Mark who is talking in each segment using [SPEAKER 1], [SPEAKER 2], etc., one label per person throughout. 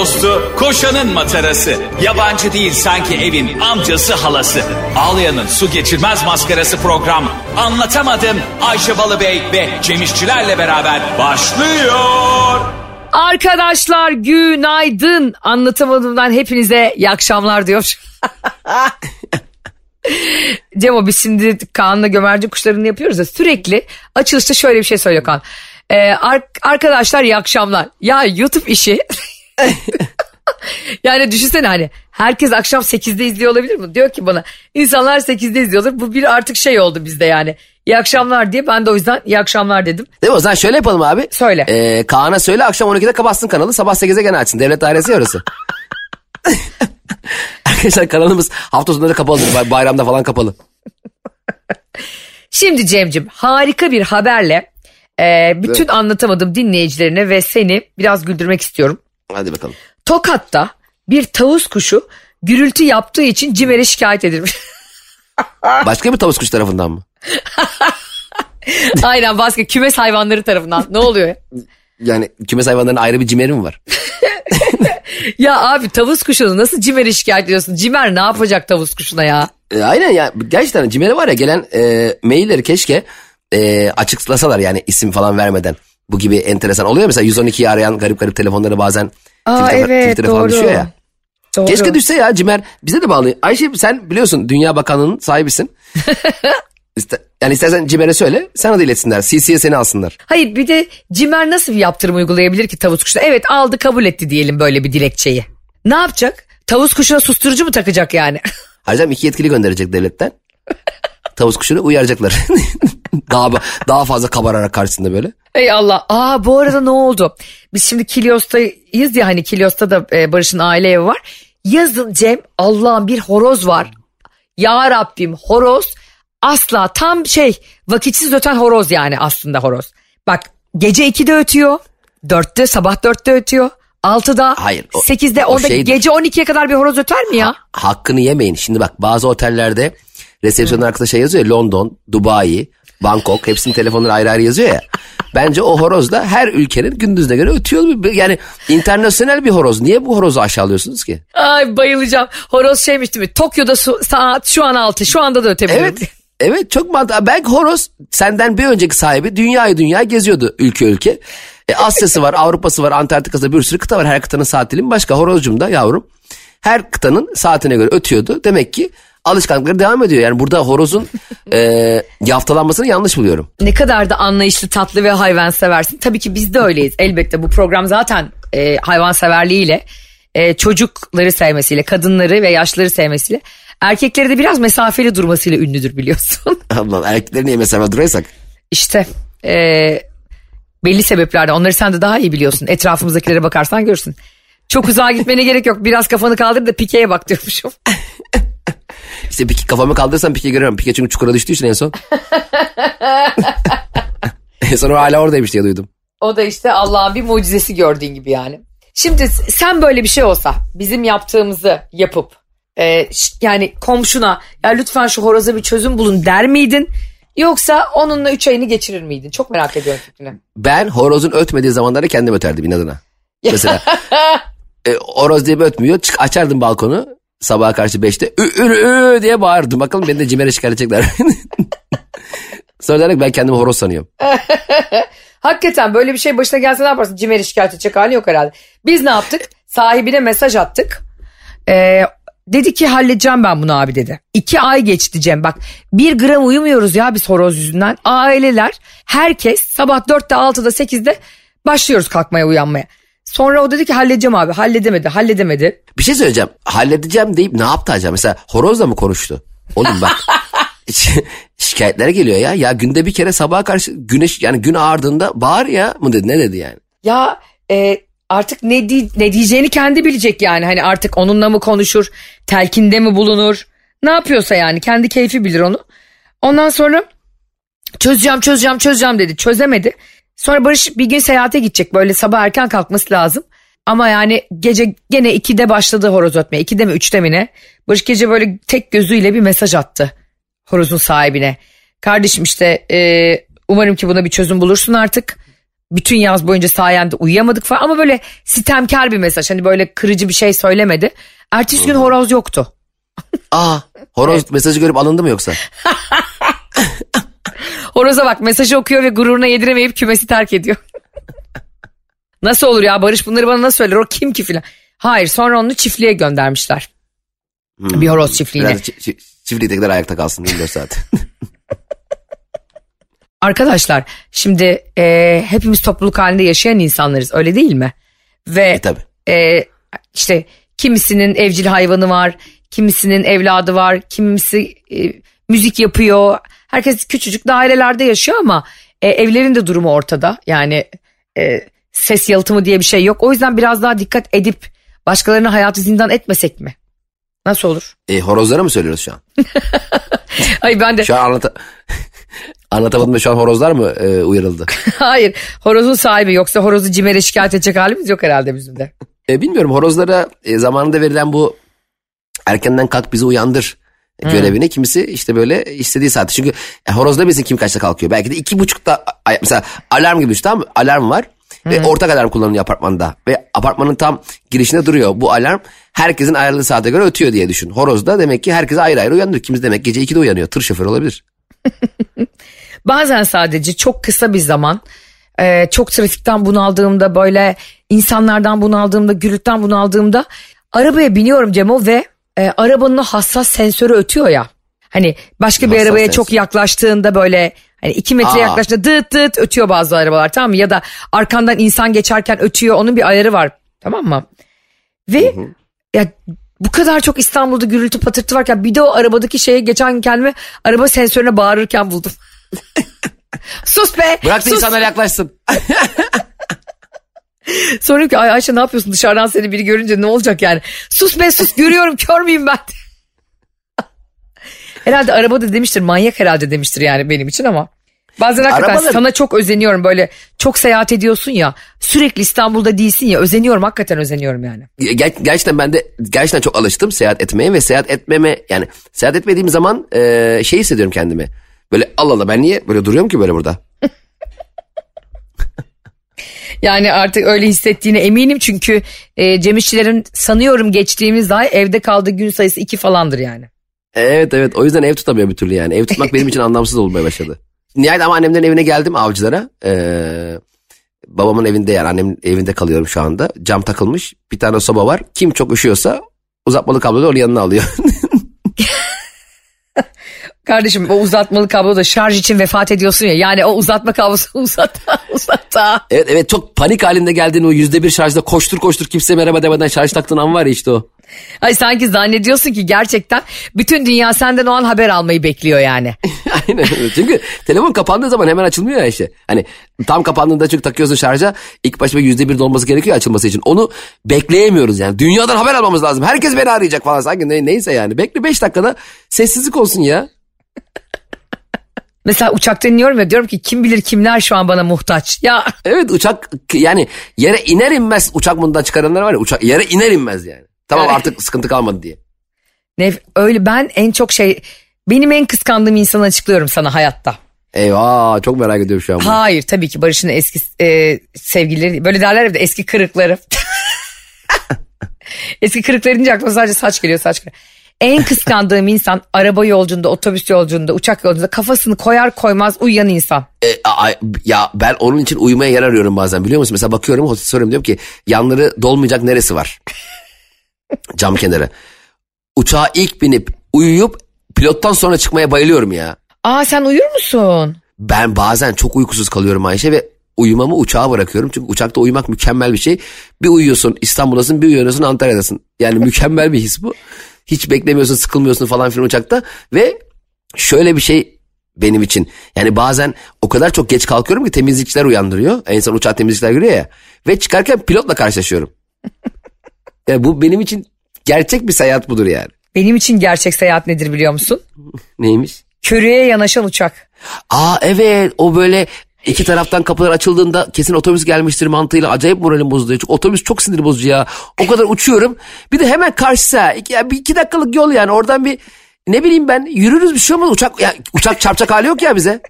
[SPEAKER 1] dostu, koşanın matarası. Yabancı değil sanki evin amcası halası. Ağlayan'ın su geçirmez maskarası program. Anlatamadım Ayşe Balıbey ve Cemişçilerle beraber başlıyor.
[SPEAKER 2] Arkadaşlar günaydın. Anlatamadığımdan hepinize iyi akşamlar diyor. Cemo biz şimdi Kaan'la gömerci kuşlarını yapıyoruz da sürekli açılışta şöyle bir şey söylüyor Kaan. Ee, ar- arkadaşlar iyi akşamlar. Ya YouTube işi. yani düşünsene hani herkes akşam 8'de izliyor olabilir mi? Diyor ki bana insanlar 8'de izliyordur. Bu bir artık şey oldu bizde yani. İyi akşamlar diye ben de o yüzden iyi akşamlar dedim.
[SPEAKER 3] Değil mi? O zaman şöyle yapalım abi.
[SPEAKER 2] Söyle.
[SPEAKER 3] Ee, Kaan'a söyle akşam 12'de kapatsın kanalı sabah 8'e gene açsın. Devlet dairesi orası. Arkadaşlar kanalımız hafta sonları kapalı. bay- Bayramda falan kapalı.
[SPEAKER 2] Şimdi Cem'cim harika bir haberle e, bütün anlatamadım dinleyicilerine ve seni biraz güldürmek istiyorum.
[SPEAKER 3] Hadi bakalım.
[SPEAKER 2] Tokat'ta bir tavus kuşu gürültü yaptığı için CİMER'e şikayet edilmiş.
[SPEAKER 3] Başka bir tavus kuş tarafından mı?
[SPEAKER 2] Aynen başka kümes hayvanları tarafından. Ne oluyor? ya?
[SPEAKER 3] Yani kümes hayvanlarının ayrı bir cimeri mi var?
[SPEAKER 2] Ya abi tavus kuşunu nasıl CİMER'e şikayet ediyorsun? CİMER ne yapacak tavus kuşuna ya?
[SPEAKER 3] E, aynen ya gerçekten cimeri var ya gelen e, mailleri keşke e, açıklasalar yani isim falan vermeden. Bu gibi enteresan oluyor mesela 112'yi arayan garip garip telefonları bazen
[SPEAKER 2] Aa,
[SPEAKER 3] Twitter'a,
[SPEAKER 2] evet,
[SPEAKER 3] Twitter'a falan düşüyor ya.
[SPEAKER 2] Doğru.
[SPEAKER 3] Keşke düşse ya Cimer bize de bağlı. Ayşe sen biliyorsun Dünya Bakanlığı'nın sahibisin. İste, yani istersen Cimer'e söyle sana da iletsinler. CC'ye seni alsınlar.
[SPEAKER 2] Hayır bir de CİMER nasıl bir yaptırım uygulayabilir ki tavus kuşuna? Evet aldı kabul etti diyelim böyle bir dilekçeyi. Ne yapacak? Tavus kuşuna susturucu mu takacak yani?
[SPEAKER 3] Harcam iki yetkili gönderecek devletten. Tavus kuşunu uyaracaklar. daha daha fazla kabararak karşısında böyle.
[SPEAKER 2] Ey Allah. Aa bu arada ne oldu? Biz şimdi Kilyos'tayız ya hani Kilyos'ta da e, Barış'ın aile evi var. Yazın Cem Allah'ım bir horoz var. Ya Rabbim horoz asla tam şey vakitsiz öten horoz yani aslında horoz. Bak gece 2'de ötüyor. 4'te sabah 4'te ötüyor. 6'da
[SPEAKER 3] Hayır, o-
[SPEAKER 2] 8'de
[SPEAKER 3] o
[SPEAKER 2] onda
[SPEAKER 3] şeydir.
[SPEAKER 2] gece 12'ye kadar bir horoz öter mi ya?
[SPEAKER 3] Hakkını yemeyin. Şimdi bak bazı otellerde resepsiyonun arkasında şey yazıyor ya London, Dubai, Bangkok hepsinin telefonları ayrı ayrı yazıyor ya. Bence o horoz da her ülkenin gündüzüne göre ötüyor. Yani internasyonel bir horoz. Niye bu horozu aşağılıyorsunuz ki?
[SPEAKER 2] Ay bayılacağım. Horoz şeymiş değil mi? Tokyo'da saat şu an 6 şu anda da ötebilir.
[SPEAKER 3] Evet. Evet çok mantıklı. Belki horoz senden bir önceki sahibi dünyayı dünya geziyordu ülke ülke. E, Asya'sı var, Avrupa'sı var, Antarktika'sı bir sürü kıta var. Her kıtanın saat dilimi başka. Horozcum da yavrum her kıtanın saatine göre ötüyordu. Demek ki alışkanlıkları devam ediyor. Yani burada horozun e, yaftalanmasını yanlış buluyorum.
[SPEAKER 2] Ne kadar da anlayışlı, tatlı ve hayvanseversin. Tabii ki biz de öyleyiz. Elbette bu program zaten e, hayvanseverliğiyle, e, çocukları sevmesiyle, kadınları ve yaşlıları sevmesiyle, erkekleri de biraz mesafeli durmasıyla ünlüdür biliyorsun.
[SPEAKER 3] Allah'ım erkekleri niye mesela duraysak?
[SPEAKER 2] işte e, belli sebeplerden onları sen de daha iyi biliyorsun. Etrafımızdakilere bakarsan görürsün. Çok uzağa gitmene gerek yok. Biraz kafanı kaldır da pikeye bak diyormuşum.
[SPEAKER 3] İşte piki, kafamı kaldırırsam pike görüyorum. Pike çünkü çukura düştüğü için en son. en son hala oradaymış diye duydum.
[SPEAKER 2] O da işte Allah'ın bir mucizesi gördüğün gibi yani. Şimdi sen böyle bir şey olsa bizim yaptığımızı yapıp e, yani komşuna ya lütfen şu horoza bir çözüm bulun der miydin? Yoksa onunla üç ayını geçirir miydin? Çok merak ediyorum fikrini.
[SPEAKER 3] Ben horozun ötmediği zamanlarda kendim öterdim inadına. Mesela e, horoz diye ötmüyor. Çık, açardım balkonu sabaha karşı beşte. Ü, ü, ü diye bağırdım. Bakalım beni de cimere şikayet. Sonra derler ben kendimi horoz sanıyorum.
[SPEAKER 2] Hakikaten böyle bir şey başına gelse ne yaparsın? Cimer'i şikayet edecek hali yok herhalde. Biz ne yaptık? Sahibine mesaj attık. Ee, dedi ki halledeceğim ben bunu abi dedi. İki ay geçti Cem bak. Bir gram uyumuyoruz ya biz horoz yüzünden. Aileler herkes sabah dörtte altıda sekizde başlıyoruz kalkmaya uyanmaya. Sonra o dedi ki halledeceğim abi halledemedi halledemedi.
[SPEAKER 3] Bir şey söyleyeceğim. Halledeceğim deyip ne yaptı acaba? Mesela horozla mı konuştu? Oğlum bak. şi- Şikayetler geliyor ya. Ya günde bir kere sabaha karşı güneş yani gün ağardığında bağır ya mı dedi ne dedi yani?
[SPEAKER 2] Ya e, artık ne, di- ne diyeceğini kendi bilecek yani. Hani artık onunla mı konuşur, telkinde mi bulunur? Ne yapıyorsa yani kendi keyfi bilir onu. Ondan sonra çözeceğim çözeceğim çözeceğim dedi. Çözemedi. Sonra Barış bir gün seyahate gidecek. Böyle sabah erken kalkması lazım. Ama yani gece gene 2'de başladı horoz ötmeye. 2'de mi 3'te mi ne? Barış gece böyle tek gözüyle bir mesaj attı horozun sahibine. Kardeşim işte e, umarım ki buna bir çözüm bulursun artık. bütün yaz boyunca sayende uyuyamadık falan ama böyle sitemkar bir mesaj hani böyle kırıcı bir şey söylemedi. Ertesi gün horoz yoktu.
[SPEAKER 3] Aa horoz mesajı görüp alındı mı yoksa?
[SPEAKER 2] Horoza bak mesajı okuyor ve gururuna yediremeyip kümesi terk ediyor. nasıl olur ya Barış bunları bana nasıl söyler o kim ki filan. Hayır sonra onu çiftliğe göndermişler. Bir horoz çiftliğine.
[SPEAKER 3] Biraz çi- ayakta kalsın 24 saat.
[SPEAKER 2] Arkadaşlar şimdi e, hepimiz topluluk halinde yaşayan insanlarız öyle değil mi? Ve
[SPEAKER 3] e tabi.
[SPEAKER 2] e, işte kimisinin evcil hayvanı var, kimisinin evladı var, kimisi e, müzik yapıyor. Herkes küçücük dairelerde yaşıyor ama e, evlerin de durumu ortada. Yani e, ses yalıtımı diye bir şey yok. O yüzden biraz daha dikkat edip başkalarına hayatı zindan etmesek mi? Nasıl olur?
[SPEAKER 3] E, horozlara mı söylüyoruz şu an?
[SPEAKER 2] Ay ben de
[SPEAKER 3] Şu an anlata... Anlatamadım da şu an horozlar mı e, uyarıldı?
[SPEAKER 2] hayır horozun sahibi yoksa horozu cimere şikayet edecek halimiz yok herhalde bizim de.
[SPEAKER 3] E, bilmiyorum horozlara e, zamanında verilen bu erkenden kalk bizi uyandır görevini kimisi işte böyle istediği saatte. Çünkü e, horozda bilsin kim kaçta kalkıyor. Belki de iki buçukta mesela alarm gibi düşün tamam? Alarm var ve ortak alarm kullanılıyor apartmanda. Ve apartmanın tam girişinde duruyor. Bu alarm herkesin ayarladığı saate göre ötüyor diye düşün. Horozda demek ki herkes ayrı ayrı uyanıyor. Kimisi demek gece 2'de uyanıyor. Tır şoförü olabilir.
[SPEAKER 2] Bazen sadece çok kısa bir zaman e, çok trafikten bunaldığımda böyle insanlardan bunaldığımda gürültüden bunaldığımda arabaya biniyorum Cemo ve e, arabanın hassas sensörü ötüyor ya. Hani başka bir
[SPEAKER 3] Hassas
[SPEAKER 2] arabaya
[SPEAKER 3] sensör.
[SPEAKER 2] çok yaklaştığında böyle hani iki metre
[SPEAKER 3] Aa.
[SPEAKER 2] yaklaştığında dıt dıt ötüyor bazı arabalar tamam mı? Ya da arkandan insan geçerken ötüyor onun bir ayarı var tamam mı? Ve ya bu kadar çok İstanbul'da gürültü patırtı varken bir de o arabadaki şeye geçen kendimi araba sensörüne bağırırken buldum. sus be.
[SPEAKER 3] Bırak da
[SPEAKER 2] sus.
[SPEAKER 3] insanlar yaklaşsın.
[SPEAKER 2] Sonra ki Ay Ayşe ne yapıyorsun dışarıdan seni biri görünce ne olacak yani. Sus be sus görüyorum kör müyüm ben. herhalde arabada demiştir manyak herhalde demiştir yani benim için ama. Bazen hakikaten
[SPEAKER 3] Arabalar-
[SPEAKER 2] sana çok özeniyorum böyle çok seyahat ediyorsun ya sürekli İstanbul'da değilsin ya özeniyorum hakikaten özeniyorum yani.
[SPEAKER 3] Ger- gerçekten ben de gerçekten çok alıştım seyahat etmeye ve seyahat etmeme yani seyahat etmediğim zaman e, şey hissediyorum kendimi. Böyle Allah Allah ben niye böyle duruyorum ki böyle burada?
[SPEAKER 2] Yani artık öyle hissettiğine eminim çünkü e, Cem İşçilerin sanıyorum geçtiğimiz ay evde kaldığı gün sayısı iki falandır yani.
[SPEAKER 3] Evet evet o yüzden ev tutamıyor bir türlü yani. Ev tutmak benim için anlamsız olmaya başladı. Nihayet ama annemlerin evine geldim avcılara. Ee, babamın evinde yani annemin evinde kalıyorum şu anda. Cam takılmış bir tane soba var. Kim çok üşüyorsa uzatmalı kabloyu onun yanına alıyor.
[SPEAKER 2] Kardeşim o uzatmalı kablo da şarj için vefat ediyorsun ya. Yani o uzatma kablosu uzat uzat
[SPEAKER 3] evet evet çok panik halinde geldiğin o yüzde bir şarjda koştur koştur kimse merhaba demeden şarj taktığın an var ya işte o.
[SPEAKER 2] Ay sanki zannediyorsun ki gerçekten bütün dünya senden o an haber almayı bekliyor yani.
[SPEAKER 3] Aynen öyle. Çünkü telefon kapandığı zaman hemen açılmıyor ya işte. Hani tam kapandığında çünkü takıyorsun şarja ilk başta yüzde bir dolması gerekiyor açılması için. Onu bekleyemiyoruz yani. Dünyadan haber almamız lazım. Herkes beni arayacak falan sanki ne, neyse yani. Bekle beş dakikada sessizlik olsun ya.
[SPEAKER 2] Mesela uçakta iniyorum ya diyorum ki kim bilir kimler şu an bana muhtaç. Ya
[SPEAKER 3] Evet uçak yani yere iner inmez uçak bundan çıkaranlar var ya uçak yere iner inmez yani. Tamam
[SPEAKER 2] Evet.
[SPEAKER 3] artık sıkıntı kalmadı diye.
[SPEAKER 2] ne öyle ben en çok şey benim en kıskandığım insanı açıklıyorum sana hayatta.
[SPEAKER 3] Eyvah çok merak ediyorum şu an. bunu.
[SPEAKER 2] Hayır tabii ki Barış'ın eski e, sevgilileri böyle derler ya bir de eski kırıkları. eski kırıkları deyince aklıma sadece saç geliyor saç geliyor. En kıskandığım insan araba yolcunda, otobüs yolcunda, uçak yolcunda kafasını koyar koymaz uyuyan insan.
[SPEAKER 3] E, a- ya ben onun için uyumaya yer arıyorum bazen biliyor musun? Mesela bakıyorum hostes soruyorum diyorum ki yanları dolmayacak neresi var? Cam kenarı. Uçağa ilk binip uyuyup pilottan sonra çıkmaya bayılıyorum ya.
[SPEAKER 2] Aa sen uyur musun?
[SPEAKER 3] Ben bazen çok uykusuz kalıyorum Ayşe ve uyumamı uçağa bırakıyorum. Çünkü uçakta uyumak mükemmel bir şey. Bir uyuyorsun İstanbul'dasın bir uyanıyorsun Antalya'dasın. Yani mükemmel bir his bu. Hiç beklemiyorsun sıkılmıyorsun falan filan uçakta. Ve şöyle bir şey benim için. Yani bazen o kadar çok geç kalkıyorum ki temizlikçiler uyandırıyor. En son uçağa temizlikçiler giriyor ya. Ve çıkarken pilotla karşılaşıyorum. yani bu benim için gerçek bir seyahat budur yani.
[SPEAKER 2] Benim için gerçek seyahat nedir biliyor musun?
[SPEAKER 3] Neymiş?
[SPEAKER 2] Körüye yanaşan uçak.
[SPEAKER 3] Aa evet o böyle iki taraftan kapılar açıldığında kesin otobüs gelmiştir mantığıyla acayip moralim bozuluyor. Çünkü otobüs çok sinir bozucu ya. O kadar uçuyorum. Bir de hemen karşısa iki, ya bir iki dakikalık yol yani oradan bir ne bileyim ben yürürüz bir şey olmaz. Uçak, ya, uçak çarpacak hali yok ya bize.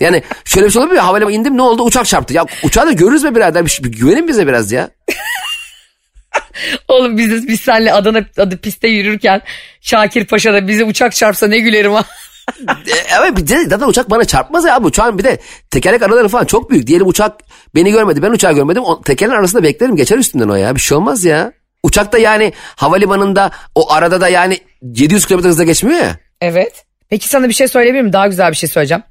[SPEAKER 3] Yani şöyle bir şey olabilir mi? Havalimanı indim ne oldu? Uçak çarptı. Ya uçağı da görürüz mü birader? Bir, şey- güvenin bize biraz ya.
[SPEAKER 2] Oğlum biz, biz senle Adana adı piste yürürken Şakir Paşa'da bizi uçak çarpsa ne gülerim ha.
[SPEAKER 3] E, evet bir de zaten uçak bana çarpmaz ya abi. Uçağın bir de tekerlek araları falan çok büyük. Diyelim uçak beni görmedi ben uçağı görmedim. O, tekerleğin arasında beklerim geçer üstünden o ya. Bir şey olmaz ya. Uçakta yani havalimanında o arada da yani 700 km hızla geçmiyor ya.
[SPEAKER 2] Evet. Peki sana bir şey söyleyebilir miyim? Daha güzel bir şey söyleyeceğim.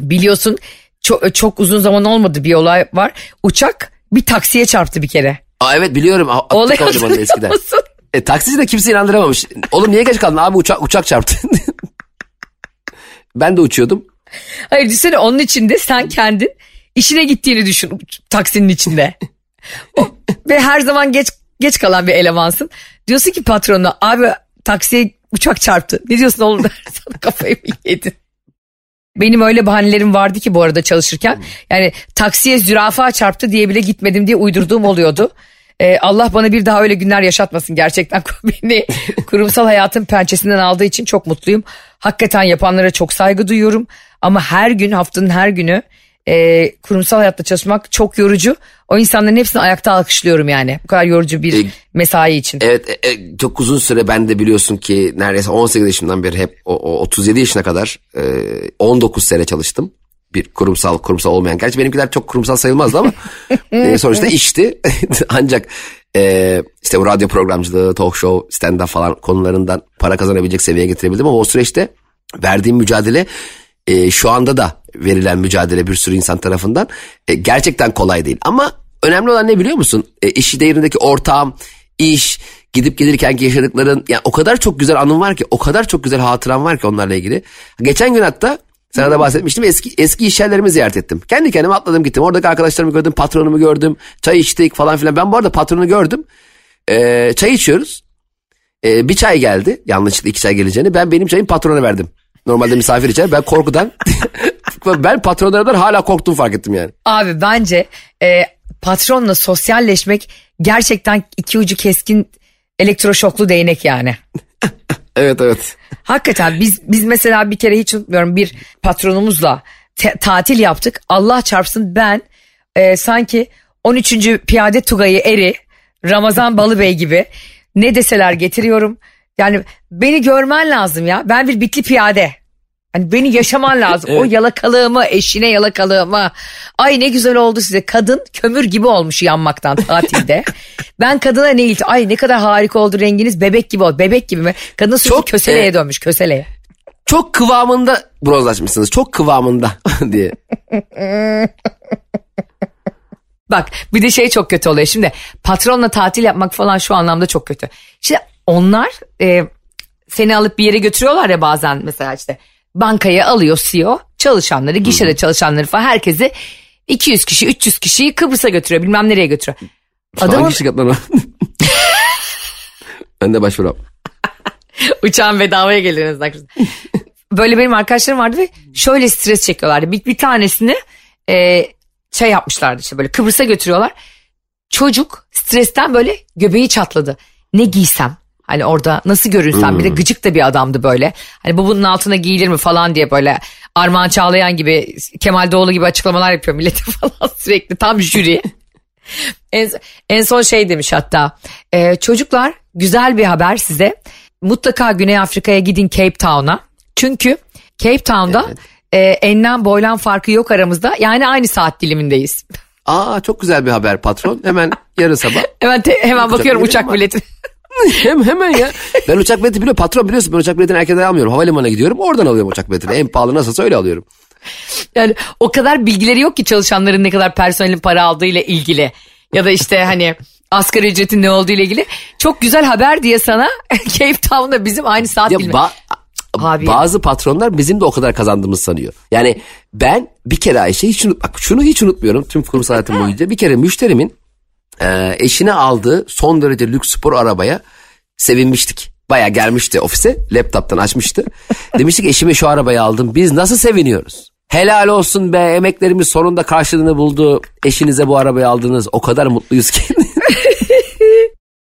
[SPEAKER 2] Biliyorsun çok, çok uzun zaman olmadı bir olay var. Uçak bir taksiye çarptı bir kere.
[SPEAKER 3] Aa, evet biliyorum.
[SPEAKER 2] Olay
[SPEAKER 3] Attık havalimanında
[SPEAKER 2] hatırlıyor
[SPEAKER 3] eskiden.
[SPEAKER 2] musun?
[SPEAKER 3] E, taksici de kimse inandıramamış. Oğlum niye geç kaldın? Abi uçak, uçak çarptı. ben de uçuyordum.
[SPEAKER 2] Hayır düşünsene onun içinde sen kendin işine gittiğini düşün taksinin içinde. Ve her zaman geç geç kalan bir elemansın. Diyorsun ki patronuna abi taksiye uçak çarptı. Ne diyorsun oğlum der sana kafayı mı yedin? Benim öyle bahanelerim vardı ki bu arada çalışırken. Yani taksiye zürafa çarptı diye bile gitmedim diye uydurduğum oluyordu. Ee, Allah bana bir daha öyle günler yaşatmasın gerçekten. Beni kurumsal hayatın pençesinden aldığı için çok mutluyum. Hakikaten yapanlara çok saygı duyuyorum. Ama her gün haftanın her günü e, kurumsal hayatta çalışmak çok yorucu. O insanların hepsini ayakta alkışlıyorum yani. Bu kadar yorucu bir
[SPEAKER 3] E,
[SPEAKER 2] mesai için.
[SPEAKER 3] Evet e, e, çok uzun süre ben de biliyorsun ki neredeyse 18 yaşımdan beri hep o, o 37 yaşına kadar e, 19 sene çalıştım. Bir kurumsal kurumsal olmayan. Gerçi benimkiler çok kurumsal sayılmazdı ama e, sonuçta işti. Ancak e, işte bu radyo programcılığı, talk show, stand-up falan konularından para kazanabilecek seviyeye getirebildim. Ama o süreçte verdiğim mücadele e, şu anda da verilen mücadele bir sürü insan tarafından e, gerçekten kolay değil. Ama önemli olan ne biliyor musun? E, iş değerindeki ortağım, iş, gidip gelirken ki yaşadıkların yani o kadar çok güzel anım var ki o kadar çok güzel hatıram var ki onlarla ilgili. Geçen gün hatta sana da bahsetmiştim eski eski iş yerlerimi ziyaret ettim. Kendi kendime atladım gittim. Oradaki arkadaşlarımı gördüm, patronumu gördüm, çay içtik falan filan. Ben bu arada patronu gördüm. E, çay içiyoruz. E, bir çay geldi. Yanlışlıkla iki çay geleceğini. Ben benim çayımı patrona verdim. Normalde misafir içer. Ben korkudan ben patronlardan hala korktuğumu fark ettim yani.
[SPEAKER 2] Abi bence e, patronla sosyalleşmek gerçekten iki ucu keskin elektroşoklu değnek yani.
[SPEAKER 3] Evet evet.
[SPEAKER 2] Hakikaten biz biz mesela bir kere hiç unutmuyorum bir patronumuzla te- tatil yaptık. Allah çarpsın ben e, sanki 13. Piyade Tugay'ı eri Ramazan Balıbey gibi ne deseler getiriyorum. Yani beni görmen lazım ya. Ben bir bitli piyade. Hani beni yaşaman lazım. O yalakalığımı, eşine yalakalığımı. Ay ne güzel oldu size. Kadın kömür gibi olmuş yanmaktan tatilde. ben kadına ne ilti? Ay ne kadar harika oldu renginiz. Bebek gibi oldu. Bebek gibi mi? Kadın suçu
[SPEAKER 3] Çok,
[SPEAKER 2] köseleye
[SPEAKER 3] e,
[SPEAKER 2] dönmüş köseleye.
[SPEAKER 3] Çok kıvamında bronzlaşmışsınız. Çok kıvamında diye.
[SPEAKER 2] Bak bir de şey çok kötü oluyor. Şimdi patronla tatil yapmak falan şu anlamda çok kötü. Şimdi onlar e, seni alıp bir yere götürüyorlar ya bazen mesela işte bankaya alıyor CEO çalışanları, gişede çalışanları falan herkesi 200 kişi 300 kişiyi Kıbrıs'a götürüyor bilmem nereye götürüyor. Adamın
[SPEAKER 3] Hangi şirketler o? ben de başvuram.
[SPEAKER 2] uçağın bedavaya gelir en azından. Böyle benim arkadaşlarım vardı ve şöyle stres çekiyorlardı. Bir, bir tanesini e, şey yapmışlardı işte böyle Kıbrıs'a götürüyorlar. Çocuk stresten böyle göbeği çatladı. Ne giysem? Hani orada nasıl görünsem bir de gıcık da bir adamdı böyle. Hani bu bunun altına giyilir mi falan diye böyle Armağan Çağlayan gibi Kemal Doğulu gibi açıklamalar yapıyor millete falan sürekli tam jüri. En, en son şey demiş hatta e, çocuklar güzel bir haber size mutlaka Güney Afrika'ya gidin Cape Town'a çünkü Cape Town'da e, enlem boylan farkı yok aramızda yani aynı saat dilimindeyiz.
[SPEAKER 3] Aa çok güzel bir haber patron. Hemen yarın sabah.
[SPEAKER 2] Hemen te- hemen bakıyorum uçak bileti.
[SPEAKER 3] Hem hemen ya. Ben uçak bileti biliyorum. Patron biliyorsun ben uçak biletini erkenden almıyorum. Havalimanına gidiyorum. Oradan alıyorum uçak biletini. En pahalı nasılsa öyle alıyorum.
[SPEAKER 2] Yani o kadar bilgileri yok ki çalışanların ne kadar personelin para aldığı ile ilgili. Ya da işte hani asgari ücretin ne olduğu ile ilgili. Çok güzel haber diye sana Cape Town'da bizim aynı saat
[SPEAKER 3] Ya ba-
[SPEAKER 2] Abi.
[SPEAKER 3] bazı patronlar bizim de o kadar kazandığımızı sanıyor. Yani ben bir kere Ayşe hiç unut, bak şunu hiç unutmuyorum tüm kurumsal hayatım boyunca. Bir kere müşterimin e, eşine aldığı son derece lüks spor arabaya sevinmiştik. Baya gelmişti ofise laptoptan açmıştı. Demişti ki eşime şu arabayı aldım biz nasıl seviniyoruz. Helal olsun be emeklerimiz sonunda karşılığını buldu. Eşinize bu arabayı aldınız o kadar mutluyuz ki.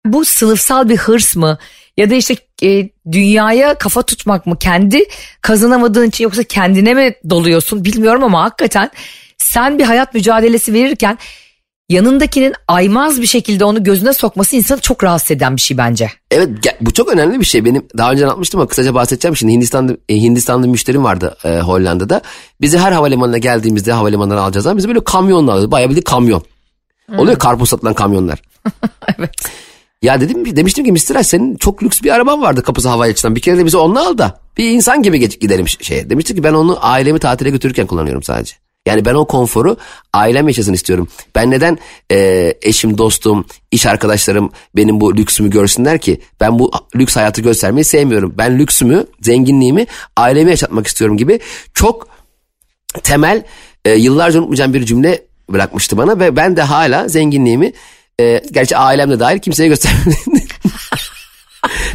[SPEAKER 2] Bu sınıfsal bir hırs mı? Ya da işte e, dünyaya kafa tutmak mı? Kendi kazanamadığın için yoksa kendine mi doluyorsun bilmiyorum ama hakikaten sen bir hayat mücadelesi verirken yanındakinin aymaz bir şekilde onu gözüne sokması insanı çok rahatsız eden bir şey bence.
[SPEAKER 3] Evet bu çok önemli bir şey. Benim daha önce anlatmıştım ama kısaca bahsedeceğim. Şimdi Hindistan'da e, Hindistan'da müşterim vardı e, Hollanda'da. Bizi her havalimanına geldiğimizde havalimanına alacağız zaman bizi böyle kamyonla alıyor. Bayağı bir kamyon. Oluyor karpuz satılan kamyonlar.
[SPEAKER 2] evet.
[SPEAKER 3] Ya dedim demiştim ki Mr. Aş senin çok lüks bir araban vardı kapısı havaya açılan. Bir kere de bizi onunla al da bir insan gibi gidelim şeye. Demişti ki ben onu ailemi tatile götürürken kullanıyorum sadece. Yani ben o konforu ailem yaşasın istiyorum. Ben neden e, eşim, dostum, iş arkadaşlarım benim bu lüksümü görsünler ki? Ben bu lüks hayatı göstermeyi sevmiyorum. Ben lüksümü, zenginliğimi aileme yaşatmak istiyorum gibi çok temel e, yıllarca unutmayacağım bir cümle bırakmıştı bana ve ben de hala zenginliğimi e, gerçi ailem de dahil kimseye göstermedim.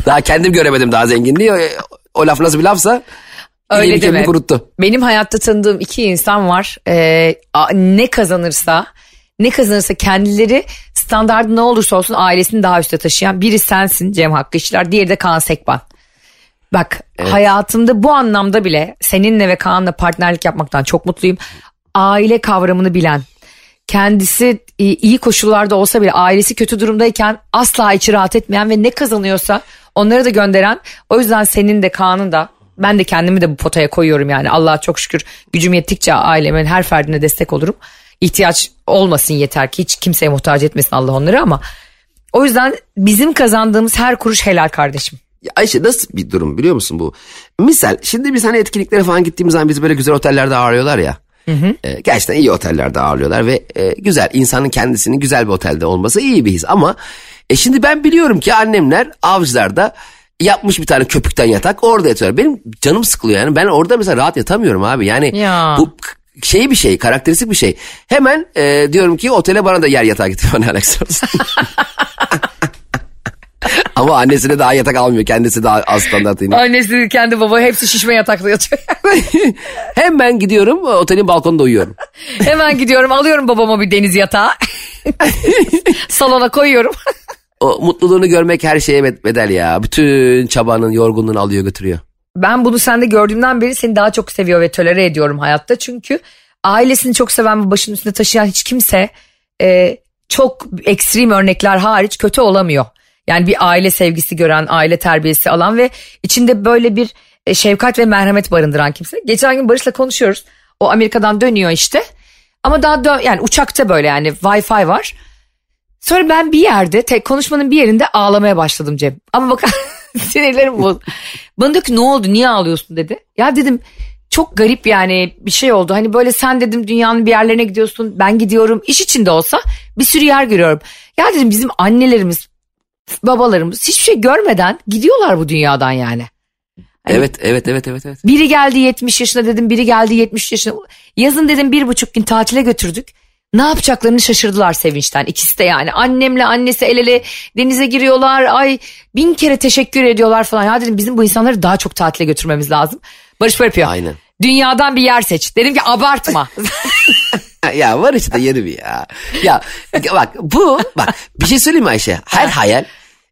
[SPEAKER 3] daha kendim göremedim daha zenginliği. O, o laf nasıl bir lafsa
[SPEAKER 2] Öyle deme.
[SPEAKER 3] kuruttu.
[SPEAKER 2] Benim hayatta tanıdığım iki insan var. Ee, ne kazanırsa ne kazanırsa kendileri standardı ne olursa olsun ailesini daha üste taşıyan biri sensin Cem Hakkı İşler, diğeri de Kaan Sekban. Bak hayatımda bu anlamda bile seninle ve Kaan'la partnerlik yapmaktan çok mutluyum. Aile kavramını bilen, kendisi iyi koşullarda olsa bile ailesi kötü durumdayken asla içi rahat etmeyen ve ne kazanıyorsa onları da gönderen. O yüzden senin de Kaan'ın da ben de kendimi de bu potaya koyuyorum yani. Allah'a çok şükür gücüm yettikçe ailemin her ferdine destek olurum. İhtiyaç olmasın yeter ki hiç kimseye muhtaç etmesin Allah onları ama o yüzden bizim kazandığımız her kuruş helal kardeşim.
[SPEAKER 3] Ya Ayşe nasıl bir durum biliyor musun bu? Misal şimdi biz hani etkinliklere falan gittiğimiz zaman bizi böyle güzel otellerde ağırlıyorlar ya. E, gerçekten iyi otellerde ağırlıyorlar ve e, güzel insanın kendisinin güzel bir otelde olması iyi bir his ama e, şimdi ben biliyorum ki annemler avcılarda yapmış bir tane köpükten yatak orada yatıyorlar. Benim canım sıkılıyor yani ben orada mesela rahat yatamıyorum abi yani
[SPEAKER 2] Ya.
[SPEAKER 3] bu şey bir şey karakteristik bir şey. Hemen e, diyorum ki otele bana da yer yatağı getir bana Alex. Ama annesine daha yatak almıyor. Kendisi daha az standart iniyor.
[SPEAKER 2] Annesi kendi baba hepsi şişme yatakta yatıyor.
[SPEAKER 3] Hemen gidiyorum otelin balkonunda uyuyorum.
[SPEAKER 2] Hemen gidiyorum alıyorum babama bir deniz yatağı. Salona koyuyorum.
[SPEAKER 3] O mutluluğunu görmek her şeye bed- bedel ya. Bütün çabanın yorgunluğunu alıyor götürüyor.
[SPEAKER 2] Ben bunu sende gördüğümden beri seni daha çok seviyor ve tolere ediyorum hayatta. Çünkü ailesini çok seven ve başının üstünde taşıyan hiç kimse e, çok ekstrem örnekler hariç kötü olamıyor. Yani bir aile sevgisi gören, aile terbiyesi alan ve içinde böyle bir e, şefkat ve merhamet barındıran kimse. Geçen gün Barış'la konuşuyoruz. O Amerika'dan dönüyor işte. Ama daha dön yani uçakta böyle yani Wi-Fi var. Sonra ben bir yerde tek konuşmanın bir yerinde ağlamaya başladım Cem. Ama bak sinirlerim bozuldu. Bana diyor ki ne oldu niye ağlıyorsun dedi. Ya dedim çok garip yani bir şey oldu. Hani böyle sen dedim dünyanın bir yerlerine gidiyorsun ben gidiyorum iş içinde olsa bir sürü yer görüyorum. Ya dedim bizim annelerimiz babalarımız hiçbir şey görmeden gidiyorlar bu dünyadan yani. Hani-
[SPEAKER 3] Evet evet evet evet evet.
[SPEAKER 2] Biri geldi 70 yaşına dedim biri geldi 70 yaşına. Yazın dedim bir buçuk gün tatile götürdük. Ne yapacaklarını şaşırdılar sevinçten ikisi de yani. Annemle annesi el ele denize giriyorlar. Ay bin kere teşekkür ediyorlar falan. Ya dedim bizim bu insanları daha çok tatile götürmemiz lazım. Barış böyle yapıyor.
[SPEAKER 3] Aynen.
[SPEAKER 2] Dünyadan bir yer seç. Dedim ki abartma.
[SPEAKER 3] Ya var işte yeri bir ya. Ya bak bu bak bir şey söyleyeyim mi Ayşe? Her hayal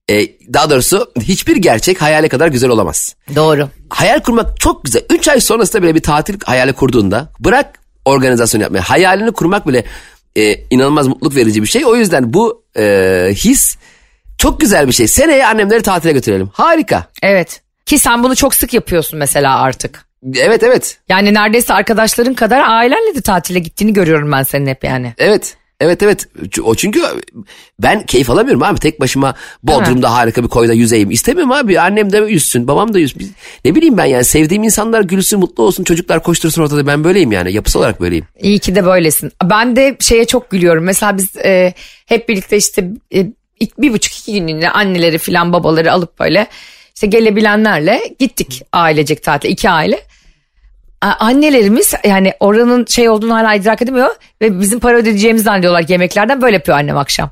[SPEAKER 3] e, daha doğrusu hiçbir gerçek hayale kadar güzel olamaz.
[SPEAKER 2] Doğru.
[SPEAKER 3] Hayal kurmak çok güzel. 3 ay sonrasında bile bir tatil hayali kurduğunda bırak organizasyon yapmayı. Hayalini kurmak bile e, inanılmaz mutluluk verici bir şey. O yüzden bu e, his çok güzel bir şey. Seneye annemleri tatile götürelim. Harika.
[SPEAKER 2] Evet. Ki sen bunu çok sık yapıyorsun mesela artık.
[SPEAKER 3] Evet evet.
[SPEAKER 2] Yani neredeyse arkadaşların kadar ailenle de tatile gittiğini görüyorum ben senin hep yani.
[SPEAKER 3] Evet. Evet evet. O çünkü ben keyif alamıyorum abi. Tek başıma Bodrum'da harika bir koyda yüzeyim. İstemiyorum abi. Annem de yüzsün, babam da yüzsün. Ne bileyim ben yani sevdiğim insanlar gülsün, mutlu olsun, çocuklar koştursun ortada. Ben böyleyim yani. Yapısı olarak böyleyim.
[SPEAKER 2] İyi ki de böylesin. Ben de şeye çok gülüyorum. Mesela biz e, hep birlikte işte e, bir buçuk iki günlüğüne anneleri filan babaları alıp böyle işte gelebilenlerle gittik ailecek tatile iki aile. Annelerimiz yani oranın şey olduğunu hala idrak edemiyor ve bizim para ödeyeceğimizi zannediyorlar yemeklerden böyle yapıyor annem akşam.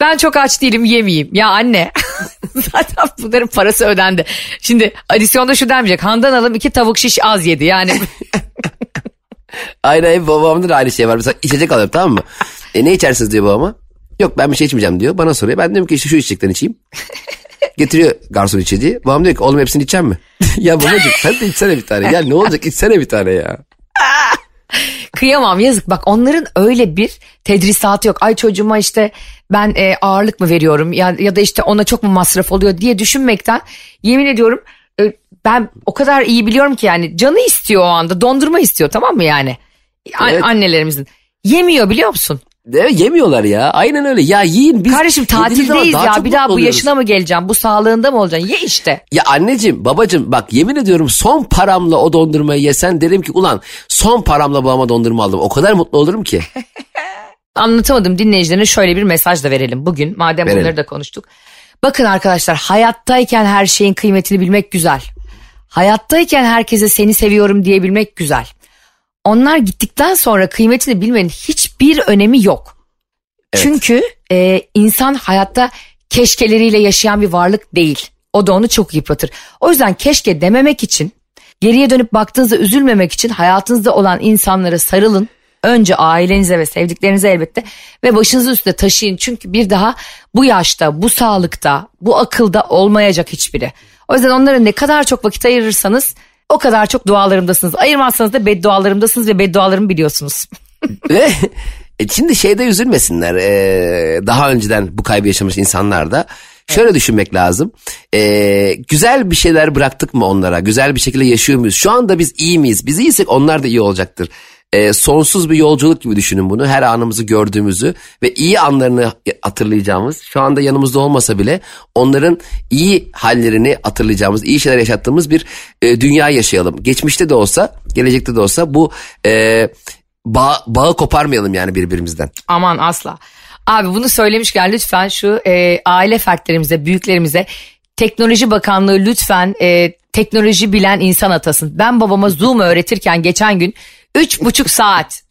[SPEAKER 2] Ben çok aç değilim yemeyeyim. Ya anne zaten bunların parası ödendi. Şimdi adisyonda şu demeyecek. Handan alım iki tavuk şiş az yedi. Yani
[SPEAKER 3] Aynen hep babamda da aynı şey var. Mesela içecek alıyorum tamam mı? E, ne içersiniz diyor babama. Yok ben bir şey içmeyeceğim diyor. Bana soruyor. Ben diyorum ki işte şu içecekten içeyim. Getiriyor garson içeceği. Babam diyor ki oğlum hepsini içecek mi? ya babacığım sen de içsene bir tane. Ya ne olacak içsene bir tane ya.
[SPEAKER 2] Kıyamam yazık bak onların öyle bir tedrisatı yok. Ay çocuğuma işte ben e, ağırlık mı veriyorum ya, ya da işte ona çok mu masraf oluyor diye düşünmekten yemin ediyorum e, ben o kadar iyi biliyorum ki yani canı istiyor o anda dondurma istiyor tamam mı yani A-
[SPEAKER 3] Evet.
[SPEAKER 2] annelerimizin yemiyor biliyor musun?
[SPEAKER 3] Evet, yemiyorlar ya. Aynen öyle. Ya yiyin biz.
[SPEAKER 2] Kardeşim tatildeyiz ya
[SPEAKER 3] çok
[SPEAKER 2] bir daha bu
[SPEAKER 3] oluyoruz.
[SPEAKER 2] yaşına mı geleceğim bu sağlığında mı olacaksın ye işte.
[SPEAKER 3] Ya anneciğim babacığım bak yemin ediyorum son paramla o dondurmayı yesen derim ki ulan son paramla babama dondurma aldım. O kadar mutlu olurum ki.
[SPEAKER 2] Anlatamadım dinleyicilerine şöyle bir mesaj da verelim bugün madem
[SPEAKER 3] Verelim.
[SPEAKER 2] bunları da konuştuk. Bakın arkadaşlar hayattayken her şeyin kıymetini bilmek güzel. Hayattayken herkese seni seviyorum diyebilmek güzel. Onlar gittikten sonra kıymetini bilmenin hiçbir önemi yok. Çünkü e, insan hayatta keşkeleriyle yaşayan bir varlık değil. O da onu çok yıpratır. O yüzden keşke dememek için geriye dönüp baktığınızda üzülmemek için hayatınızda olan insanlara sarılın. Önce ailenize ve sevdiklerinize elbette ve başınızı üstte taşıyın. Çünkü bir daha bu yaşta, bu sağlıkta, bu akılda olmayacak hiçbiri. O yüzden onlara ne kadar çok vakit ayırırsanız o kadar çok dualarımdasınız. Ayırmazsanız da beddualarımdasınız ve beddualarımı biliyorsunuz.
[SPEAKER 3] Ve e, şimdi şeyde üzülmesinler. e, daha önceden bu kaybı yaşamış insanlar da. Şöyle düşünmek lazım. E, güzel bir şeyler bıraktık mı onlara? Güzel bir şekilde yaşıyor muyuz? Şu anda biz iyi miyiz? Biz iyiysek onlar da iyi olacaktır. E, sonsuz bir yolculuk gibi düşünün bunu. Her anımızı gördüğümüzü ve iyi anlarını hatırlayacağımız, şu anda yanımızda olmasa bile onların iyi hallerini hatırlayacağımız, iyi şeyler yaşattığımız bir e, dünya yaşayalım. Geçmişte de olsa, gelecekte de olsa bu e, bağ, bağı koparmayalım yani birbirimizden.
[SPEAKER 2] Aman asla. Abi bunu söylemişken lütfen şu e, aile fertlerimize, büyüklerimize Teknoloji Bakanlığı lütfen e, teknoloji bilen insan atasın. Ben babama Zoom öğretirken geçen gün üç buçuk saat.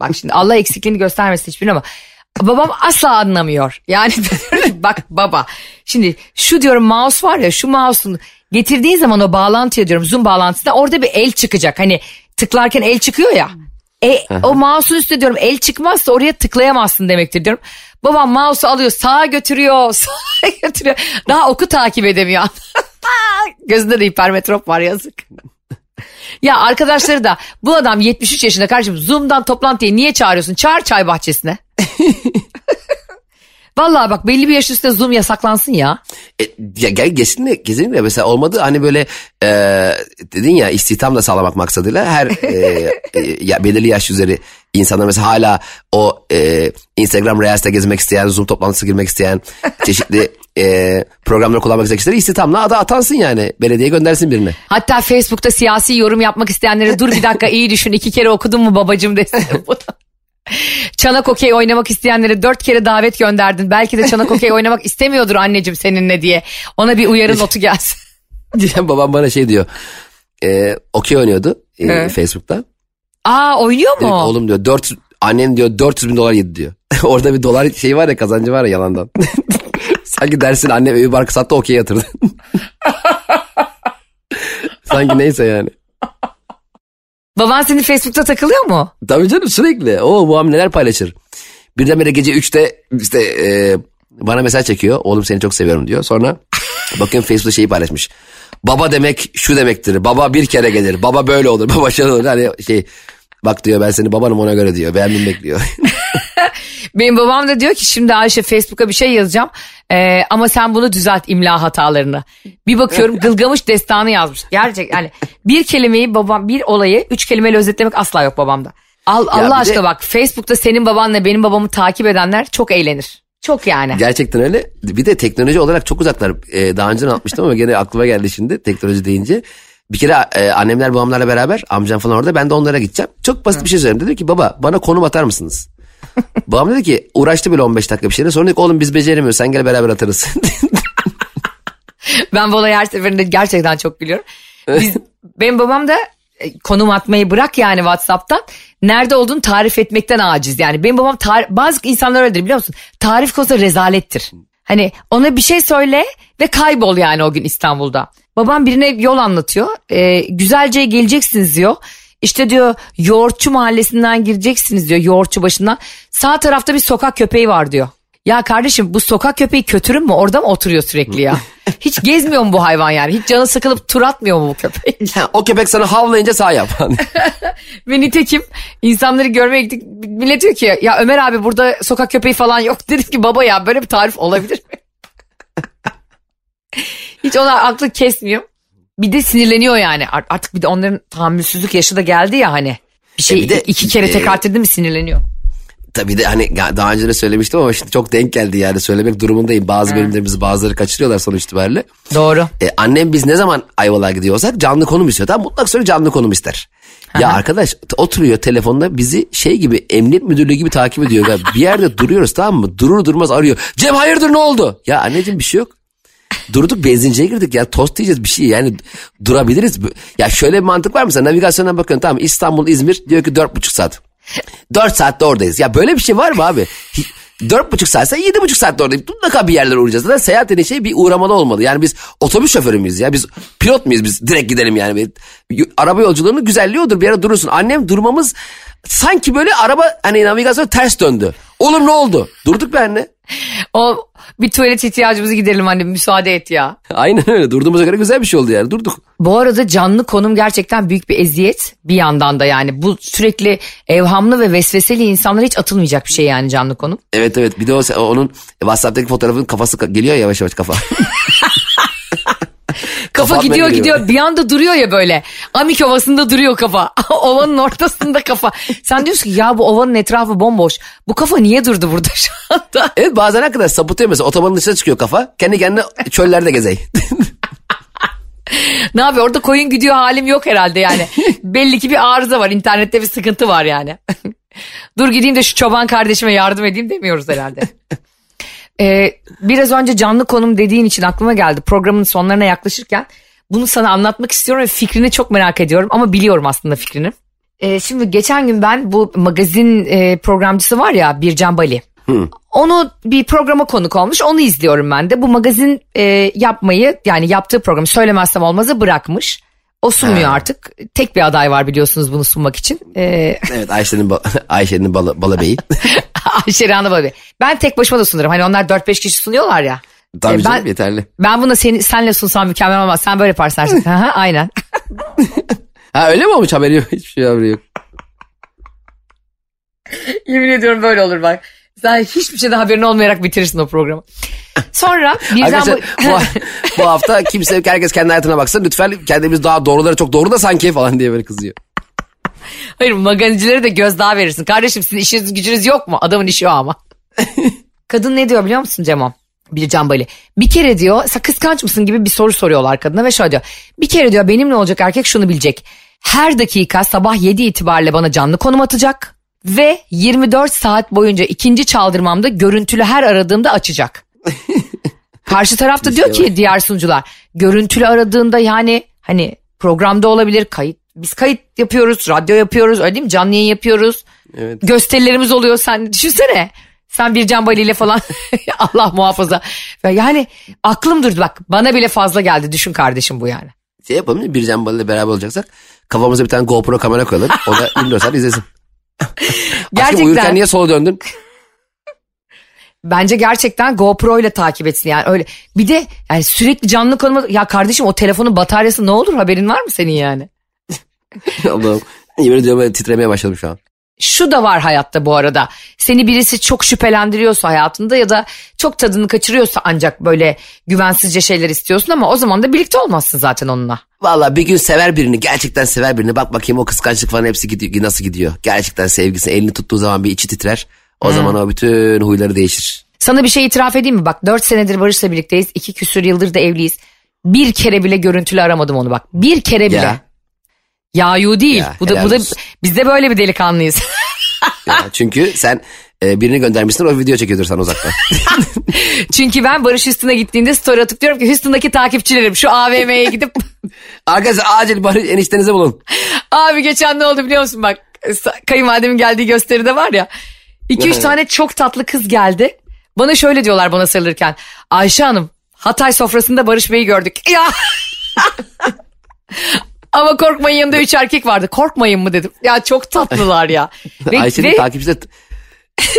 [SPEAKER 2] Bak şimdi Allah eksikliğini göstermesin hiçbirine ama babam asla anlamıyor. Yani bak baba şimdi şu diyorum mouse var ya şu mouse'un getirdiğin zaman o bağlantıya diyorum Zoom bağlantısında orada bir el çıkacak. Hani tıklarken el çıkıyor ya. E, o mouse'un üstüne diyorum el çıkmazsa oraya tıklayamazsın demektir diyorum. Babam mouse'u alıyor sağa götürüyor sola götürüyor. Daha oku takip edemiyor. Gözünde de hipermetrop var yazık. Ya arkadaşları da bu adam 73 yaşında kardeşim Zoom'dan toplantıya niye çağırıyorsun? Çağır çay bahçesine. Vallahi bak belli bir yaş üstüne Zoom yasaklansın ya.
[SPEAKER 3] E, ya gel kesinlikle, kesinlikle mesela olmadı hani böyle e, dedin ya istihdam da sağlamak maksadıyla her e, e, ya belirli yaş üzeri insanlar mesela hala o e, Instagram Reels'te gezmek isteyen, Zoom toplantısı girmek isteyen, çeşitli e, programları kullanmak isteyen kişiler istihdamla ada atansın yani. Belediye göndersin birine.
[SPEAKER 2] Hatta Facebook'ta siyasi yorum yapmak isteyenlere dur bir dakika iyi düşün iki kere okudun mu babacım desin. Çanak okey oynamak isteyenlere dört kere davet gönderdin. Belki de çanak okey oynamak istemiyordur anneciğim seninle diye. Ona bir uyarı notu gelsin.
[SPEAKER 3] Babam bana şey diyor. E, okey oynuyordu e,
[SPEAKER 2] Evet.
[SPEAKER 3] Facebook'ta.
[SPEAKER 2] Aa oynuyor
[SPEAKER 3] Dedim,
[SPEAKER 2] mu?
[SPEAKER 3] Oğlum diyor 400, annen diyor 400 bin dolar yedi diyor. Orada bir dolar şeyi var ya kazancı var ya yalandan. Sanki dersin annem evi barkı sattı okey yatırdı. Sanki neyse yani.
[SPEAKER 2] Baban senin Facebook'ta takılıyor mu?
[SPEAKER 3] Tabii canım sürekli. O bu neler paylaşır. Birdenbire gece 3'te işte e, bana mesaj çekiyor. Oğlum seni çok seviyorum diyor. Sonra bakıyorum Facebook'ta şeyi paylaşmış. Baba demek şu demektir. Baba bir kere gelir. Baba böyle olur. Baba şöyle olur. Hani şey bak diyor ben seni babanım ona göre diyor. Beğendim bekliyor.
[SPEAKER 2] Benim babam da diyor ki şimdi Ayşe Facebook'a bir şey yazacağım. Ee, ama sen bunu düzelt imla hatalarını. Bir bakıyorum Gılgamış destanı yazmış. Gerçek yani bir kelimeyi babam bir olayı üç kelimeyle özetlemek asla yok babamda. Al, Allah
[SPEAKER 3] bir de-
[SPEAKER 2] aşkına bak Facebook'ta senin babanla benim babamı takip edenler çok eğlenir. Çok yani.
[SPEAKER 3] Gerçekten öyle. Bir de teknoloji olarak çok uzaklar. Ee, daha önce anlatmıştım ama gene aklıma geldi şimdi teknoloji deyince. Bir kere e, annemler babamlarla beraber amcam falan orada ben de onlara gideceğim. Çok basit bir şey söyleyeyim. Dedi ki baba bana konum atar mısınız? Babam dedi ki uğraştı böyle 15 dakika bir şeyle. Sonra dedi ki oğlum biz beceremiyoruz sen gel beraber atarız.
[SPEAKER 2] Ben bu olayı her seferinde gerçekten çok gülüyorum. Biz, benim babam da e, konum atmayı bırak yani Whatsapp'tan. Nerede olduğunu tarif etmekten aciz. Yani benim babam tar- bazı insanlar öyledir biliyor musun? Tarif konusu rezalettir. Hani ona bir şey söyle ve kaybol yani o gün İstanbul'da. Babam birine yol anlatıyor. Ee, güzelce geleceksiniz diyor. İşte diyor yoğurtçu mahallesinden gireceksiniz diyor yoğurtçu başından. Sağ tarafta bir sokak köpeği var diyor. Ya kardeşim bu sokak köpeği kötürüm mü orada mı oturuyor sürekli ya? Hiç gezmiyor mu bu hayvan yani? Hiç canı sıkılıp tur atmıyor mu bu köpek?
[SPEAKER 3] O köpek sana havlayınca sağ yap.
[SPEAKER 2] Ve nitekim insanları görmeye gittik. Millet diyor ki ya Ömer abi burada sokak köpeği falan yok. Dedim ki baba ya böyle bir tarif olabilir mi? Hiç ona aklı kesmiyor. Bir de sinirleniyor yani. Art- Artık bir de onların tahammülsüzlük yaşı da geldi ya hani. Bir şey
[SPEAKER 3] E bir de,
[SPEAKER 2] iki kere
[SPEAKER 3] e,
[SPEAKER 2] tekrar ettirdi mi sinirleniyor.
[SPEAKER 3] Tabii de hani daha önce de söylemiştim ama şimdi çok denk geldi yani söylemek durumundayım. Bazı bölümlerimizi bazıları kaçırıyorlar sonuç itibariyle.
[SPEAKER 2] Doğru.
[SPEAKER 3] E, annem biz ne zaman Ayvalık'a gidiyorsak canlı konum istiyor. Tamam mutlak sonra canlı konum ister. Ya arkadaş oturuyor telefonda bizi şey gibi emniyet müdürlüğü gibi takip ediyor. Ya bir yerde duruyoruz tamam mı? Durur durmaz arıyor. Cem hayırdır ne oldu? Ya anneciğim bir şey yok. Durduk benzinciye girdik ya tost yiyeceğiz bir şey yani durabiliriz. Ya şöyle bir mantık var mı sen navigasyondan bakıyorsun tamam İstanbul İzmir diyor ki dört buçuk saat. Dört saatte oradayız. Ya böyle bir şey var mı abi? Dört buçuk saatse yedi buçuk saatte oradayım. Mutlaka bir yerlere uğrayacağız. Zaten seyahat dediğin şey bir uğramalı olmalı. Yani biz otobüs şoförü müyüz ya? Biz pilot muyuz biz? Direkt gidelim yani. Araba yolculuğunun güzelliği odur. Bir yere durursun. Annem durmamız sanki böyle araba hani navigasyon ters döndü. Olur ne oldu? Durduk be anne.
[SPEAKER 2] O bir tuvalet ihtiyacımızı giderelim anne müsaade et ya.
[SPEAKER 3] Aynen öyle. Durduğumuza göre güzel bir şey oldu yani. Durduk.
[SPEAKER 2] Bu arada canlı konum gerçekten büyük bir eziyet bir yandan da yani. Bu sürekli evhamlı ve vesveseli insanlara hiç atılmayacak bir şey yani canlı konum.
[SPEAKER 3] Evet evet. Bir de o, onun WhatsApp'taki fotoğrafın kafası ka- geliyor ya yavaş yavaş kafa.
[SPEAKER 2] Kafa
[SPEAKER 3] Kafa
[SPEAKER 2] gidiyor gidiyor bir anda duruyor ya böyle. Amik ovasında duruyor kafa. Ovanın ortasında kafa. Sen diyorsun ki ya bu ovanın etrafı bomboş. Bu kafa niye durdu burada şu anda?
[SPEAKER 3] evet bazen hakikaten sapıtıyor mesela. Otobanın dışına çıkıyor kafa. Kendi kendine çöllerde gezey.
[SPEAKER 2] Ne yapıyor orada koyun gidiyor halim yok herhalde yani. Belli ki bir arıza var internette bir sıkıntı var yani. Dur gideyim de şu çoban kardeşime yardım edeyim demiyoruz herhalde. Ee, biraz önce canlı konum dediğin için aklıma geldi. Programın sonlarına yaklaşırken bunu sana anlatmak istiyorum ve fikrini çok merak ediyorum ama biliyorum aslında fikrini. Ee, şimdi geçen gün ben bu magazin e, programcısı var ya Bircan Bali. Onu bir programa konuk olmuş onu izliyorum ben de. Bu magazin e, yapmayı yani yaptığı programı söylemezsem olmazı bırakmış. O sunmuyor
[SPEAKER 3] Ha.
[SPEAKER 2] artık. Tek bir aday var biliyorsunuz bunu sunmak için. Ee,
[SPEAKER 3] evet Ayşe'nin ba- Ayşe'nin balı, balıbeyi.
[SPEAKER 2] Ayşe Rana Babi. Ben tek başıma da sunurum. Hani onlar 4-5 kişi sunuyorlar ya.
[SPEAKER 3] Tabii
[SPEAKER 2] Ee,
[SPEAKER 3] canım
[SPEAKER 2] ben,
[SPEAKER 3] yeterli.
[SPEAKER 2] ben bunu seni, senle sunsam mükemmel olmaz. Sen böyle yaparsın her şey. Aha, Aynen.
[SPEAKER 3] Ha öyle mi olmuş haberi yok? Hiçbir şey haberi yok.
[SPEAKER 2] Yemin ediyorum böyle olur bak. Sen hiçbir şeyden haberin olmayarak bitirirsin o programı. Sonra birden bu...
[SPEAKER 3] bu, bu hafta kimse herkes kendi hayatına baksın. Lütfen kendimiz daha doğruları çok doğru da sanki falan diye böyle kızıyor.
[SPEAKER 2] Hayır magazincilere de gözdağı verirsin. Kardeşim sizin işiniz gücünüz yok mu? Adamın işi o ama. Kadın ne diyor biliyor musun Cemo? Bir Bali. Bir kere diyor sen kıskanç mısın gibi bir soru soruyorlar kadına ve şöyle diyor. Bir kere diyor benimle olacak erkek şunu bilecek. Her dakika sabah 7 itibariyle bana canlı konum atacak. Ve 24 saat boyunca ikinci çaldırmamda görüntülü her aradığımda açacak. Karşı tarafta diyor ki diğer sunucular görüntülü aradığında yani hani programda olabilir kayıt biz kayıt yapıyoruz radyo yapıyoruz öyle değil mi canlı yayın yapıyoruz
[SPEAKER 3] Evet.
[SPEAKER 2] gösterilerimiz oluyor sen düşünsene sen bir Can Bali ile falan Allah muhafaza yani aklım durdu bak bana bile fazla geldi düşün kardeşim bu yani.
[SPEAKER 3] Şey yapalım mı? Bircan Balı ile beraber olacaksak kafamıza bir tane GoPro kamera koyalım. O da 24 saat izlesin. Aşkım uyurken
[SPEAKER 2] Gerçekten
[SPEAKER 3] niye sola döndün?
[SPEAKER 2] bence gerçekten GoPro ile takip etsin yani öyle bir de yani sürekli canlı konuma ya kardeşim o telefonun bataryası ne olur haberin var mı senin yani?
[SPEAKER 3] Allah'ım. Yemin ediyorum titremeye başladım şu an.
[SPEAKER 2] Şu da var hayatta bu arada. Seni birisi çok şüphelendiriyorsa hayatında ya da çok tadını kaçırıyorsa ancak böyle güvensizce şeyler istiyorsun ama o zaman da birlikte olmazsın zaten onunla.
[SPEAKER 3] Valla bir gün sever birini gerçekten sever birini bak bakayım o kıskançlık falan hepsi gidiyor, nasıl gidiyor. Gerçekten sevgisi elini tuttuğu zaman bir içi titrer. O zaman o bütün huyları değişir.
[SPEAKER 2] Sana bir şey itiraf edeyim mi? Bak 4 senedir Barış'la birlikteyiz. 2 küsür yıldır da evliyiz. Bir kere bile görüntülü aramadım onu bak. Bir kere bile.
[SPEAKER 3] Ya.
[SPEAKER 2] Yayu değil.
[SPEAKER 3] Ya,
[SPEAKER 2] bu da bu da
[SPEAKER 3] olsun.
[SPEAKER 2] biz de böyle bir delikanlıyız.
[SPEAKER 3] Ya, çünkü sen e, birini göndermişsin o video çekiyordur sana uzaktan.
[SPEAKER 2] Çünkü ben Barış Hüsnü'ne gittiğinde story atıp diyorum ki Hüsnü'ndeki takipçilerim şu AVM'ye gidip
[SPEAKER 3] Arkadaşlar acil bari eniştenize bulun.
[SPEAKER 2] Abi geçen ne oldu biliyor musun bak kayınvalidemin geldiği gösteride var ya 2-3 tane çok tatlı kız geldi. Bana şöyle diyorlar bana sarılırken Ayşe Hanım Hatay sofrasında Barış Bey'i gördük. Ya. Ama korkmayın yanında 3 erkek vardı. Korkmayın mı dedim. Ya çok tatlılar ya. Ve,
[SPEAKER 3] Ayşe'nin
[SPEAKER 2] ve
[SPEAKER 3] takipçisi de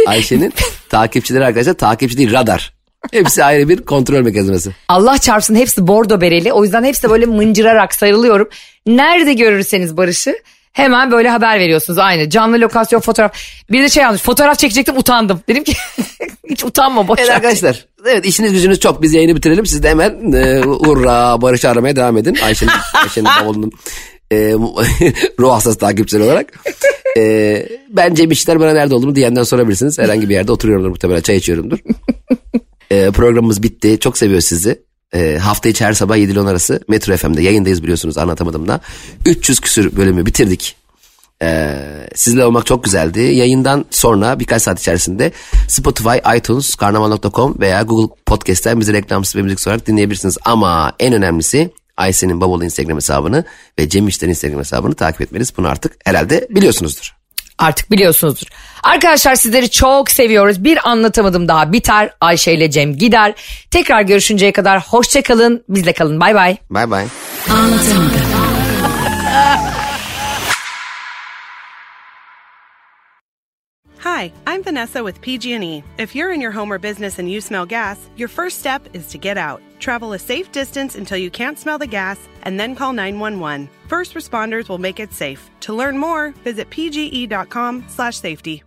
[SPEAKER 3] Ayşe'nin takipçileri arkadaşlar takipçi değil radar. Hepsi ayrı bir kontrol mekanizması.
[SPEAKER 2] Allah çarpsın hepsi bordo bereli. O yüzden hepsi böyle mıncırarak sarılıyorum. Nerede görürseniz Barış'ı hemen böyle haber veriyorsunuz aynı. Canlı lokasyon fotoğraf. Bir de şey almış fotoğraf çekecektim utandım. Dedim ki hiç utanma boş
[SPEAKER 3] Evet arkadaşlar. Evet işiniz gücünüz çok. Biz yayını bitirelim. Siz de hemen e, Urra Barış'ı aramaya devam edin. Ayşe'nin, Ayşe'nin bavulunun e, ruh hastası takipçileri olarak. E, ben Cem İşler bana nerede olduğumu diyenden sorabilirsiniz. Herhangi bir yerde oturuyorumdur muhtemelen çay içiyorumdur. E, programımız bitti. Çok seviyor sizi. E, hafta içi her sabah 7 ile 10 arası Metro FM'de yayındayız biliyorsunuz anlatamadım da. 300 küsür bölümü bitirdik. Ee, sizle olmak çok güzeldi. Yayından sonra birkaç saat içerisinde Spotify, iTunes, karnaval.com veya Google Podcast'ten bizi reklamsız ve müzik olarak dinleyebilirsiniz. Ama en önemlisi Ayşe'nin Bavulu Instagram hesabını ve Cem İşler'in Instagram hesabını takip etmeniz. Bunu artık herhalde biliyorsunuzdur.
[SPEAKER 2] Artık biliyorsunuzdur. Arkadaşlar sizleri çok seviyoruz. Bir anlatamadım daha biter. Ayşe ile Cem gider. Tekrar görüşünceye kadar hoşçakalın. Bizle kalın. Bay bay.
[SPEAKER 3] Bay bay.
[SPEAKER 4] Hi, I'm Vanessa with PG&E. If you're in your home or business and you smell gas, your first step is to get out. Travel a safe distance until you can't smell the gas and then call 911. First responders will make it safe. To learn more, visit pge.com/safety.